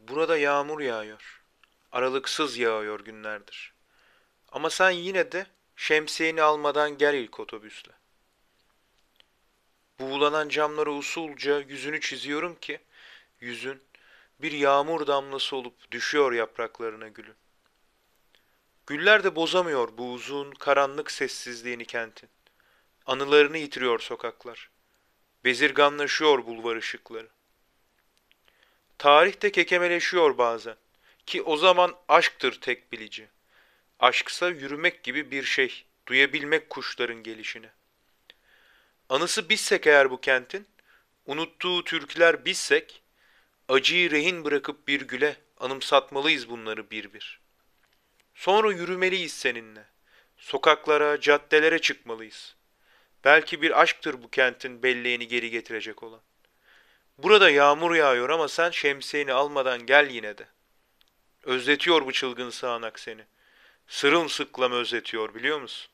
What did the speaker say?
Burada yağmur yağıyor. Aralıksız yağıyor günlerdir. Ama sen yine de şemsiyeni almadan gel ilk otobüsle. Buğulanan camlara usulca yüzünü çiziyorum ki yüzün bir yağmur damlası olup düşüyor yapraklarına gülün. Güller de bozamıyor bu uzun karanlık sessizliğini kentin. Anılarını yitiriyor sokaklar. Bezirganlaşıyor bulvar ışıkları. Tarih de kekemeleşiyor bazen. Ki o zaman aşktır tek bilici. Aşksa yürümek gibi bir şey, duyabilmek kuşların gelişini. Anısı bizsek eğer bu kentin, unuttuğu türküler bizsek, acıyı rehin bırakıp bir güle anımsatmalıyız bunları bir bir. Sonra yürümeliyiz seninle. Sokaklara, caddelere çıkmalıyız. Belki bir aşktır bu kentin belleğini geri getirecek olan. Burada yağmur yağıyor ama sen şemsiyeni almadan gel yine de. Özletiyor bu çılgın sağanak seni. Sırılsıklam özletiyor biliyor musun?